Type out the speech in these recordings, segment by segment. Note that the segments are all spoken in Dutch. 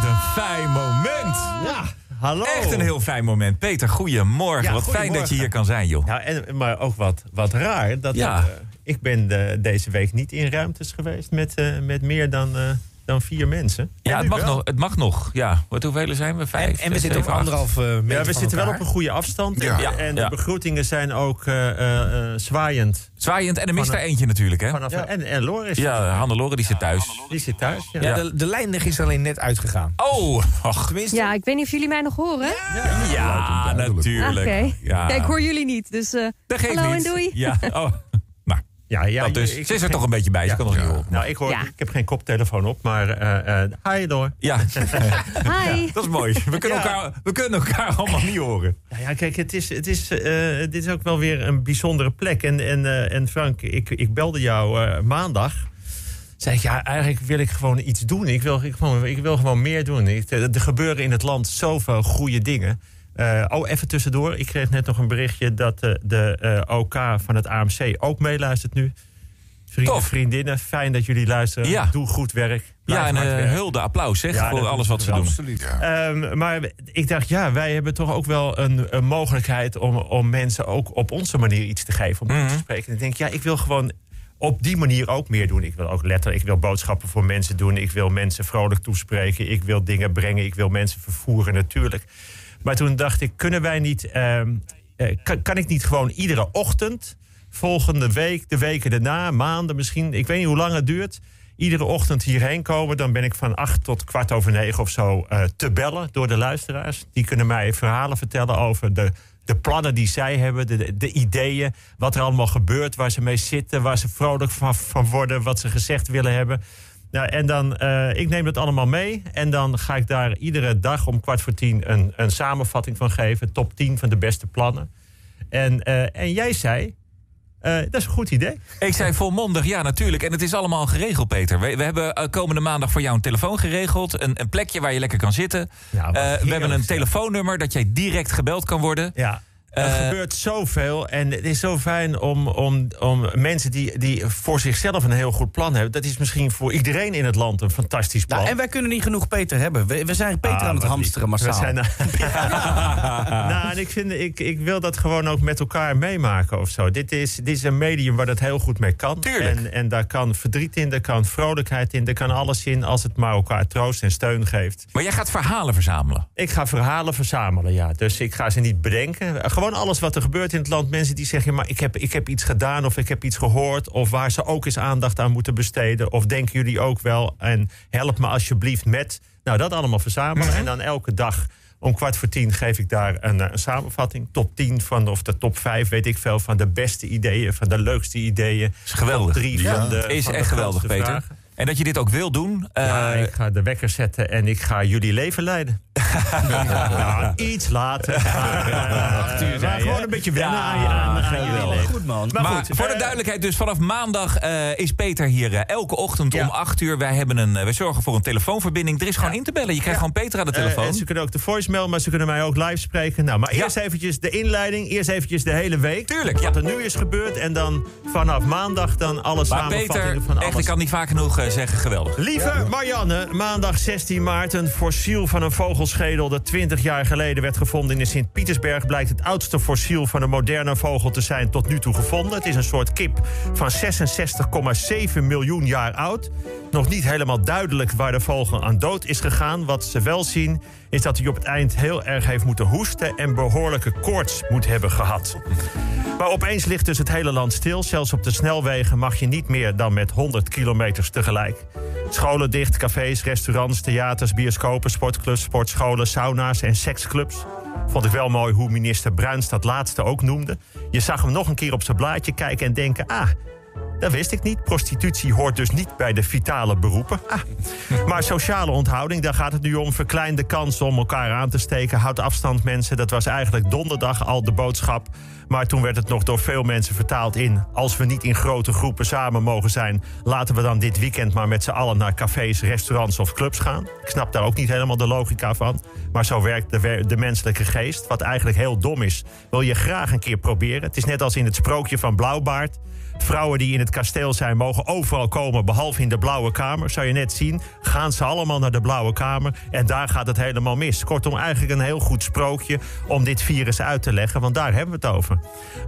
tijd een fijn moment. Ja, hallo. Echt een heel fijn moment. Peter, goedemorgen. Ja, wat fijn dat je hier kan zijn, joh. Ja, en, maar ook wat, wat raar. Dat Ja. eh, ik ben de- deze week niet in ruimtes geweest met, eh, met meer dan, eh, dan vier mensen. Ja, het mag, wel. nog, het mag nog. Ja, wat hoeveel zijn we? Vijf, En, en we zes, zitten op anderhalf eh, meter Ja, we van zitten wel op een goede afstand. Ja. En, en de Ja. begroetingen zijn ook eh, eh, eh, zwaaiend. Zwaaiend en er mist er een- eentje natuurlijk, hè? Vanaf, en, en Loris, Ja, Hannelore die zit thuis. die zit thuis. Ja. De, de lijndag is alleen net uitgegaan. Oh, ach. Tenminste, Ja, ik weet niet of jullie mij nog horen. Ja, natuurlijk. Oké. Ja. Ja, ik hoor jullie niet, dus eh, Dat geeft hallo niet. en doei. Ja, oh. Ja, ja, dat dus. ik- Ze is er toch een beetje bij, ze Ja. kan nog niet horen. Nou, ik, hoor, Ja. ik heb geen koptelefoon op, maar eh eh hi door. Ja, Hi. dat is mooi. We kunnen, Ja. elkaar, we kunnen elkaar allemaal niet horen. Nou ja, kijk, het is, het is, eh, dit is ook wel weer een bijzondere plek. En, en, eh, en Frank, ik, ik belde jou eh, maandag. Zei ik, ja, eigenlijk wil ik gewoon iets doen. Ik wil, ik gewoon, ik wil gewoon meer doen. Ik, er er gebeuren in het land zoveel goede dingen. Eh, oh, even tussendoor. Ik kreeg net nog een berichtje dat eh, de eh, OK van het AMC ook meeluistert nu. Vrienden, Tof. vriendinnen, fijn dat jullie luisteren. Ja. Doe goed werk. Blijf Ja, en eh, werken. hulde, applaus zeg, Ja, voor alles wat ze doen. absoluut. Ehm, maar ik dacht, ja, wij hebben toch ook wel een, een mogelijkheid om, om mensen ook op onze manier iets te geven. Om Mhm. te spreken. En ik denk, ja, ik wil gewoon op die manier ook meer doen. Ik wil ook letterlijk, ik wil boodschappen voor mensen doen. Ik wil mensen vrolijk toespreken. Ik wil dingen brengen. Ik wil mensen vervoeren, natuurlijk. Maar toen dacht ik, kunnen wij niet, ehm, eh, kan, kan ik niet gewoon iedere ochtend, volgende week, de weken daarna, maanden misschien, ik weet niet hoe lang het duurt, iedere ochtend hierheen komen. Dan ben ik van acht tot kwart over negen of zo eh, te bellen door de luisteraars. Die kunnen mij verhalen vertellen over de, de plannen die zij hebben, de, de, de ideeën, wat er allemaal gebeurt, waar ze mee zitten, waar ze vrolijk van worden, wat ze gezegd willen hebben. Nou, en dan, eh, ik neem dat allemaal mee. En dan ga ik daar iedere dag om kwart voor tien een, een samenvatting van geven. Top 10 van de beste plannen. En, eh, en jij zei, eh, dat is een goed idee. Ik zei volmondig, ja natuurlijk. En het is allemaal geregeld, Peter. We, we hebben komende maandag voor jou een telefoon geregeld. Een, een plekje waar je lekker kan zitten. Ja, we hebben een telefoonnummer dat jij direct gebeld kan worden. Ja. Er Eh, gebeurt zoveel en het is zo fijn om, om, om mensen die, die voor zichzelf een heel goed plan hebben. Dat is misschien voor iedereen in het land een fantastisch plan. Nou, en wij kunnen niet genoeg Peter hebben. We, we zijn Peter Ah, aan het hamsteren lief. massaal. We zijn, nou, en ik, vind, ik, ik wil dat gewoon ook met elkaar meemaken of zo. Dit is, dit is een medium waar dat heel goed mee kan. Tuurlijk. En, en daar kan verdriet in, daar kan vrolijkheid in, daar kan alles in als het maar elkaar troost en steun geeft. Maar jij gaat verhalen verzamelen. Ik ga verhalen verzamelen, ja. Dus ik ga ze niet bedenken. Gewoon alles wat er gebeurt in het land. Mensen die zeggen, maar ik heb, ik heb iets gedaan of ik heb iets gehoord. Of waar ze ook eens aandacht aan moeten besteden. Of denken jullie ook wel. En help me alsjeblieft met. Nou, dat allemaal verzamelen. Mhm. En dan elke dag om kwart voor tien geef ik daar een, eh, een samenvatting. Top 10 van, of de top 5, weet ik veel. Van de beste ideeën, van de leukste ideeën. is geweldig. Top drie Ja. van de, is van de echt geweldig, Peter. vragen. En dat je dit ook wil doen. eh, Ja, ik ga de wekker zetten en ik ga jullie leven leiden. ja, iets later. Maar, eh, maar gewoon een beetje wennen Ja, aan je, aan, aan jullie geweldig. leven. Goed man. Maar Maar, goed, voor de eh, duidelijkheid, dus vanaf maandag eh, is Peter hier eh, elke ochtend Ja. om 8 uur. Wij, hebben een, eh, wij zorgen voor een telefoonverbinding. Er is gewoon in te bellen. Je krijgt gewoon Peter aan de eh, telefoon. en ze kunnen ook de voicemail, maar ze kunnen mij ook live spreken. Nou, maar Ja. eerst eventjes de inleiding. Eerst eventjes de hele week. Tuurlijk, ja. Wat er nu is gebeurd. En dan vanaf maandag dan alle maar samenvattingen Peter, van echt, alles. ik kan niet vaak genoeg eh, zeggen, geweldig. Lieve Marianne, maandag 16 maart. Een fossiel van een vogelschedel dat 20 jaar geleden werd gevonden in Sint-Pietersberg... blijkt het oudste fossiel van een moderne vogel te zijn tot nu toe gevonden. Het is een soort kip van 66,7 miljoen jaar oud. Nog niet helemaal duidelijk waar de vogel aan dood is gegaan. Wat ze wel zien is dat hij op het eind heel erg heeft moeten hoesten... en behoorlijke koorts moet hebben gehad. Maar opeens ligt dus het hele land stil. Zelfs op de snelwegen mag je niet meer dan met 100 kilometers tegelijk. Scholen dicht, cafés, restaurants, theaters, bioscopen, sportclubs, sportscholen, sauna's en seksclubs. Vond ik wel mooi hoe minister Bruins dat laatste ook noemde. Je zag hem nog een keer op zijn blaadje kijken en denken... ah, dat wist ik niet. Prostitutie hoort dus niet bij de vitale beroepen. Ah. Maar sociale onthouding, daar gaat het nu om. Verklein de kans om elkaar aan te steken. Houd afstand, mensen. Dat was eigenlijk donderdag al de boodschap. Maar toen werd het nog door veel mensen vertaald in... als we niet in grote groepen samen mogen zijn... laten we dan dit weekend maar met z'n allen naar cafés, restaurants of clubs gaan. Ik snap daar ook niet helemaal de logica van. Maar zo werkt de, de menselijke geest. Wat eigenlijk heel dom is, wil je graag een keer proberen. Het is net als in het sprookje van Blauwbaard. Vrouwen die in het kasteel zijn, mogen overal komen, behalve in de Blauwe Kamer. Zou je net zien, gaan ze allemaal naar de Blauwe Kamer en daar gaat het helemaal mis. Kortom, eigenlijk een heel goed sprookje om dit virus uit te leggen, want daar hebben we het over.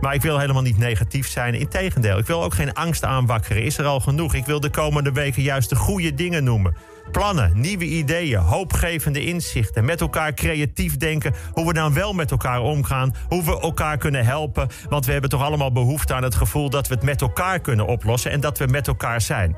Maar ik wil helemaal niet negatief zijn. Integendeel, ik wil ook geen angst aanwakkeren. Is er al genoeg? Ik wil de komende weken juist de goede dingen noemen. Plannen, nieuwe ideeën, hoopgevende inzichten. Met elkaar creatief denken hoe we dan wel met elkaar omgaan. Hoe we elkaar kunnen helpen. Want we hebben toch allemaal behoefte aan het gevoel dat we het met elkaar kunnen oplossen. En dat we met elkaar zijn.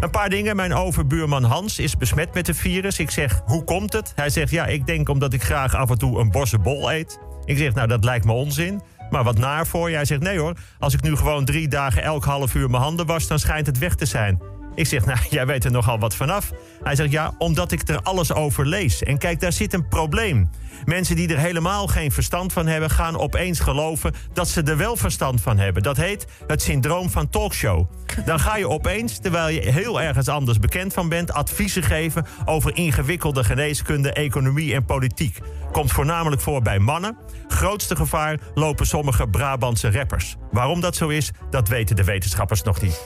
Een paar dingen. Mijn overbuurman Hans is besmet met het virus. Ik zeg, hoe komt het? Hij zegt, ja, ik denk omdat ik graag af en toe een bossenbol eet. Ik zeg, nou, dat lijkt me onzin. Maar wat naar voor je. Hij zegt, nee hoor, als ik nu gewoon drie dagen elk half uur mijn handen was... dan schijnt het weg te zijn. Ik zeg, nou, jij weet er nogal wat vanaf. Hij zegt, ja, omdat ik er alles over lees. En kijk, daar zit een probleem. Mensen die er helemaal geen verstand van hebben... gaan opeens geloven dat ze er wel verstand van hebben. Dat heet het syndroom van talkshow. Dan ga je opeens, terwijl je heel ergens anders bekend van bent... adviezen geven over ingewikkelde geneeskunde, economie en politiek. Komt voornamelijk voor bij mannen. Grootste gevaar lopen sommige Brabantse rappers. Waarom dat zo is, dat weten de wetenschappers nog niet.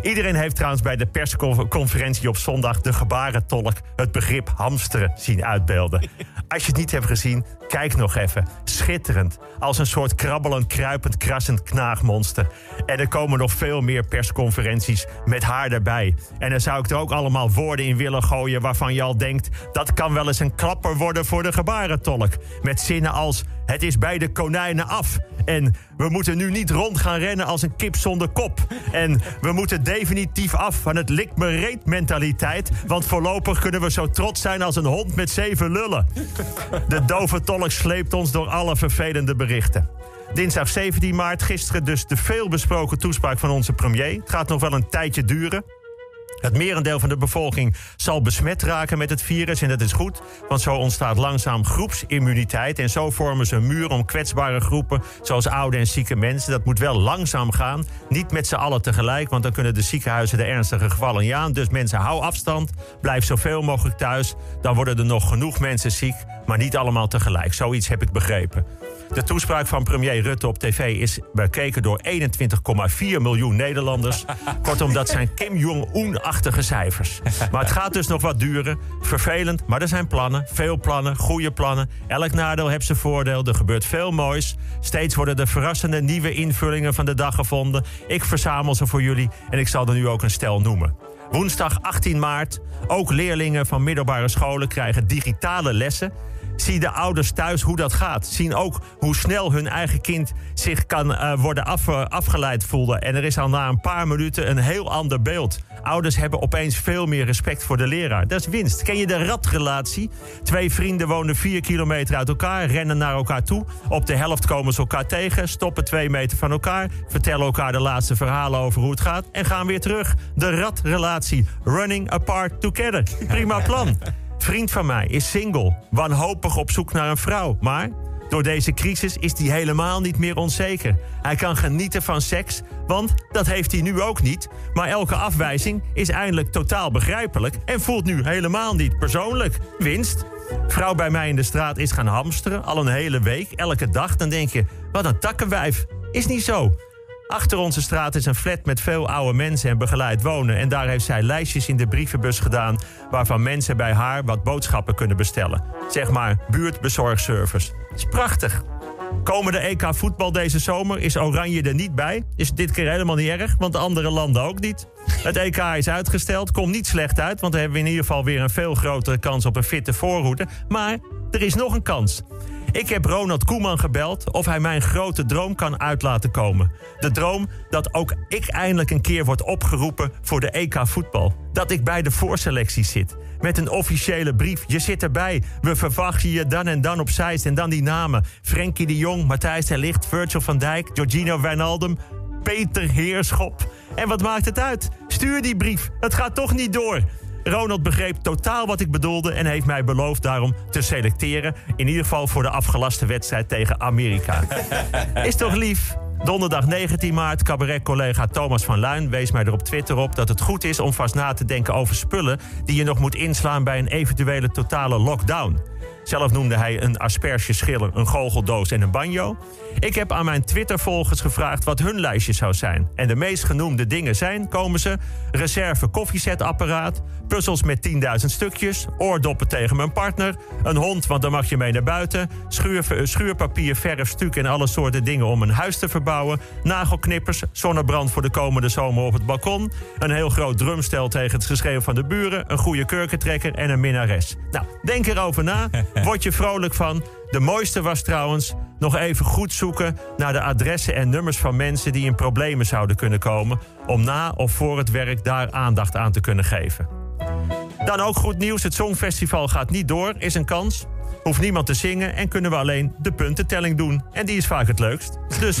Iedereen heeft trouwens bij de persconferentie op zondag de gebarentolk het begrip hamsteren zien uitbeelden. Als je het niet hebt gezien, kijk nog even. Schitterend. Als een soort krabbelend, kruipend, krassend knaagmonster. En er komen nog veel meer persconferenties met haar erbij. En dan zou ik er ook allemaal woorden in willen gooien waarvan je al denkt... dat kan wel eens een klapper worden voor de gebarentolk. Met zinnen als het is bij de konijnen af. En we moeten nu niet rond gaan rennen als een kip zonder kop. En we moeten definitief af van het lik me reet mentaliteit. Want voorlopig kunnen we zo trots zijn als een hond met zeven lullen. De dove tolk sleept ons door alle vervelende berichten. Dinsdag 17 maart, gisteren dus de veelbesproken toespraak van onze premier. Het gaat nog wel een tijdje duren. Het merendeel van de bevolking zal besmet raken met het virus en dat is goed, want zo ontstaat langzaam groepsimmuniteit en zo vormen ze een muur om kwetsbare groepen zoals oude en zieke mensen. Dat moet wel langzaam gaan, niet met z'n allen tegelijk, want dan kunnen de ziekenhuizen de ernstige gevallen niet aan. Dus mensen, hou afstand, blijf zoveel mogelijk thuis. Dan worden er nog genoeg mensen ziek, maar niet allemaal tegelijk. Zoiets heb ik begrepen. De toespraak van premier Rutte op tv is bekeken door 21,4 miljoen Nederlanders. Kortom, dat zijn Kim Jong-un-achtige cijfers. Maar het gaat dus nog wat duren. Vervelend, maar er zijn plannen. Veel plannen, goede plannen. Elk nadeel heeft zijn voordeel. Er gebeurt veel moois. Steeds worden er verrassende nieuwe invullingen van de dag gevonden. Ik verzamel ze voor jullie en ik zal er nu ook een stel noemen. Woensdag 18 maart. Ook leerlingen van middelbare scholen krijgen digitale lessen. Zie de ouders thuis hoe dat gaat. Zien ook hoe snel hun eigen kind zich kan uh, worden uh, afgeleid voelen. En er is al na een paar minuten een heel ander beeld. Ouders hebben opeens veel meer respect voor de leraar. Dat is winst. Ken je de ratrelatie? Twee vrienden wonen vier kilometer uit elkaar, rennen naar elkaar toe. Op de helft komen ze elkaar tegen, stoppen twee meter van elkaar, vertellen elkaar de laatste verhalen over hoe het gaat en gaan weer terug. De ratrelatie. Running apart together. Prima plan. Vriend van mij is single, wanhopig op zoek naar een vrouw. Maar door deze crisis is hij helemaal niet meer onzeker. Hij kan genieten van seks, want dat heeft hij nu ook niet. Maar elke afwijzing is eindelijk totaal begrijpelijk en voelt nu helemaal niet persoonlijk. Winst. Vrouw bij mij in de straat is gaan hamsteren, al een hele week, elke dag. Dan denk je, wat een takkenwijf. Is niet zo. Achter onze straat is een flat met veel oude mensen en begeleid wonen. En daar heeft zij lijstjes in de brievenbus gedaan... waarvan mensen bij haar wat boodschappen kunnen bestellen. Zeg maar buurtbezorgservice. Is prachtig. Komende EK voetbal deze zomer is Oranje er niet bij. Is dit keer helemaal niet erg, want de andere landen ook niet. Het EK is uitgesteld, komt niet slecht uit... want dan hebben we in ieder geval weer een veel grotere kans op een fitte voorhoede. Maar er is nog een kans. Ik heb Ronald Koeman gebeld of hij mijn grote droom kan uit laten komen. De droom dat ook ik eindelijk een keer word opgeroepen voor de EK voetbal. Dat ik bij de voorselectie zit. Met een officiële brief. Je zit erbij. We verwachten je dan en dan op. En dan die namen. Frenkie de Jong, Matthijs de Ligt, Virgil van Dijk, Giorgino Wijnaldum, Peter Heerschop. En wat maakt het uit? Stuur die brief. Het gaat toch niet door. Ronald begreep totaal wat ik bedoelde en heeft mij beloofd daarom te selecteren. In ieder geval voor de afgelaste wedstrijd tegen Amerika. Is toch lief? Donderdag 19 maart, cabaret-collega Thomas van Luin wees mij er op Twitter op dat het goed is om vast na te denken over spullen die je nog moet inslaan bij een eventuele totale lockdown. Zelf noemde hij een aspergeschiller, een goocheldoos en een banjo. Ik heb aan mijn Twitter-volgers gevraagd wat hun lijstje zou zijn. En de meest genoemde dingen zijn, komen ze... reserve koffiezetapparaat, puzzels met 10.000 stukjes... oordoppen tegen mijn partner, een hond, want dan mag je mee naar buiten... Schuur, schuurpapier, verf, stuk en alle soorten dingen om een huis te verbouwen... nagelknippers, zonnebrand voor de komende zomer op het balkon... een heel groot drumstel tegen het geschreeuw van de buren... een goede kurkentrekker en een minnares. Nou, denk erover na, word je vrolijk van... De mooiste was trouwens nog even goed zoeken naar de adressen en nummers van mensen die in problemen zouden kunnen komen. om na of voor het werk daar aandacht aan te kunnen geven. Dan ook goed nieuws: het Songfestival gaat niet door, is een kans. Hoeft niemand te zingen en kunnen we alleen de puntentelling doen. En die is vaak het leukst. Dus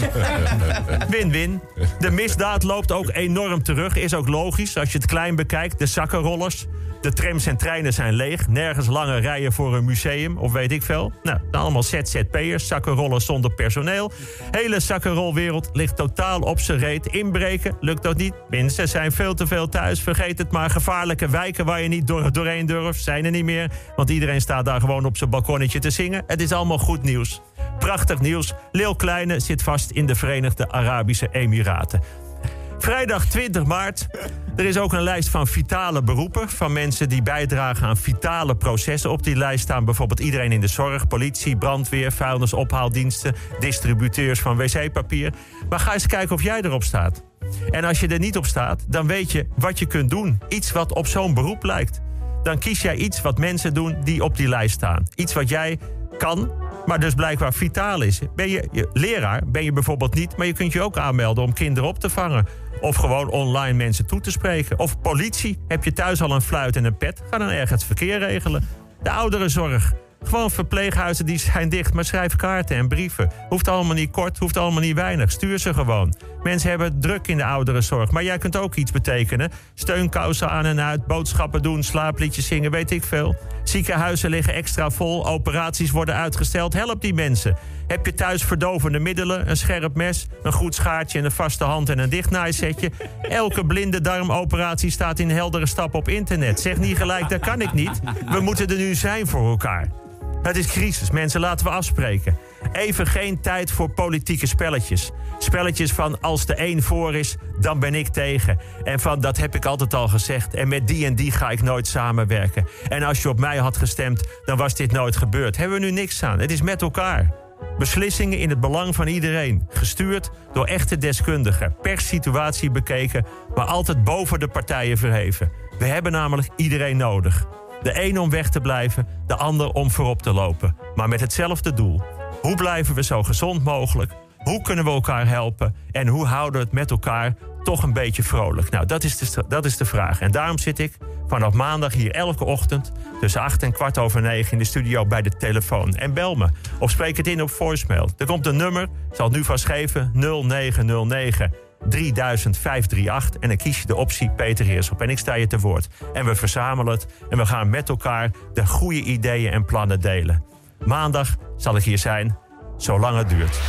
win-win. De misdaad loopt ook enorm terug. Is ook logisch als je het klein bekijkt. De zakkenrollers. De trams en treinen zijn leeg. Nergens lange rijen voor een museum of weet ik veel. Nou, allemaal ZZP'ers, zakkenrollers zonder personeel. Hele zakkenrolwereld ligt totaal op zijn reet. Inbreken lukt dat niet. Mensen zijn veel te veel thuis. Vergeet het maar. Gevaarlijke wijken waar je niet door, doorheen durft, zijn er niet meer. Want iedereen staat daar gewoon op zijn balkonnetje te zingen. Het is allemaal goed nieuws. Prachtig nieuws. Leeuw Kleine zit vast in de Verenigde Arabische Emiraten. Vrijdag 20 maart. Er is ook een lijst van vitale beroepen. Van mensen die bijdragen aan vitale processen. Op die lijst staan bijvoorbeeld iedereen in de zorg, politie, brandweer, vuilnisophaaldiensten, distributeurs van wc-papier. Maar ga eens kijken of jij erop staat. En als je er niet op staat, dan weet je wat je kunt doen. Iets wat op zo'n beroep lijkt. Dan kies jij iets wat mensen doen die op die lijst staan. Iets wat jij kan, maar dus blijkbaar vitaal is. Ben je, je leraar, ben je bijvoorbeeld niet, maar je kunt je ook aanmelden om kinderen op te vangen. Of gewoon online mensen toe te spreken. Of politie. Heb je thuis al een fluit en een pet? Ga dan ergens verkeer regelen. De ouderenzorg. Gewoon verpleeghuizen die zijn dicht, maar schrijf kaarten en brieven. Hoeft allemaal niet kort, hoeft allemaal niet weinig. Stuur ze gewoon. Mensen hebben druk in de ouderenzorg, maar jij kunt ook iets betekenen. Steunkousen aan en uit, boodschappen doen, slaapliedjes zingen, weet ik veel. Ziekenhuizen liggen extra vol, operaties worden uitgesteld. Help die mensen. Heb je thuis verdovende middelen, een scherp mes, een goed schaartje en een vaste hand en een dichtnaaisetje? Elke blinde darmoperatie staat in heldere stap op internet. Zeg niet gelijk, dat kan ik niet. We moeten er nu zijn voor elkaar. Het is crisis, mensen, laten we afspreken. Even geen tijd voor politieke spelletjes. Spelletjes van als de een voor is, dan ben ik tegen. En van dat heb ik altijd al gezegd. En met die en die ga ik nooit samenwerken. En als je op mij had gestemd, dan was dit nooit gebeurd. Hebben we nu niks aan. Het is met elkaar. Beslissingen in het belang van iedereen. Gestuurd door echte deskundigen. Per situatie bekeken, maar altijd boven de partijen verheven. We hebben namelijk iedereen nodig. De een om weg te blijven, de ander om voorop te lopen. Maar met hetzelfde doel. Hoe blijven we zo gezond mogelijk? Hoe kunnen we elkaar helpen? En hoe houden we het met elkaar toch een beetje vrolijk? Nou, dat is de, dat is de vraag. En daarom zit ik vanaf maandag hier elke ochtend... tussen 8 en kwart over 9 in de studio bij de telefoon. En bel me of spreek het in op voicemail. Er komt een nummer, ik zal het nu vast geven, 0909... 30538 en dan kies je de optie Peter Heerschop. En ik sta je te woord. En we verzamelen het en we gaan met elkaar de goede ideeën en plannen delen. Maandag zal ik hier zijn, zolang het duurt.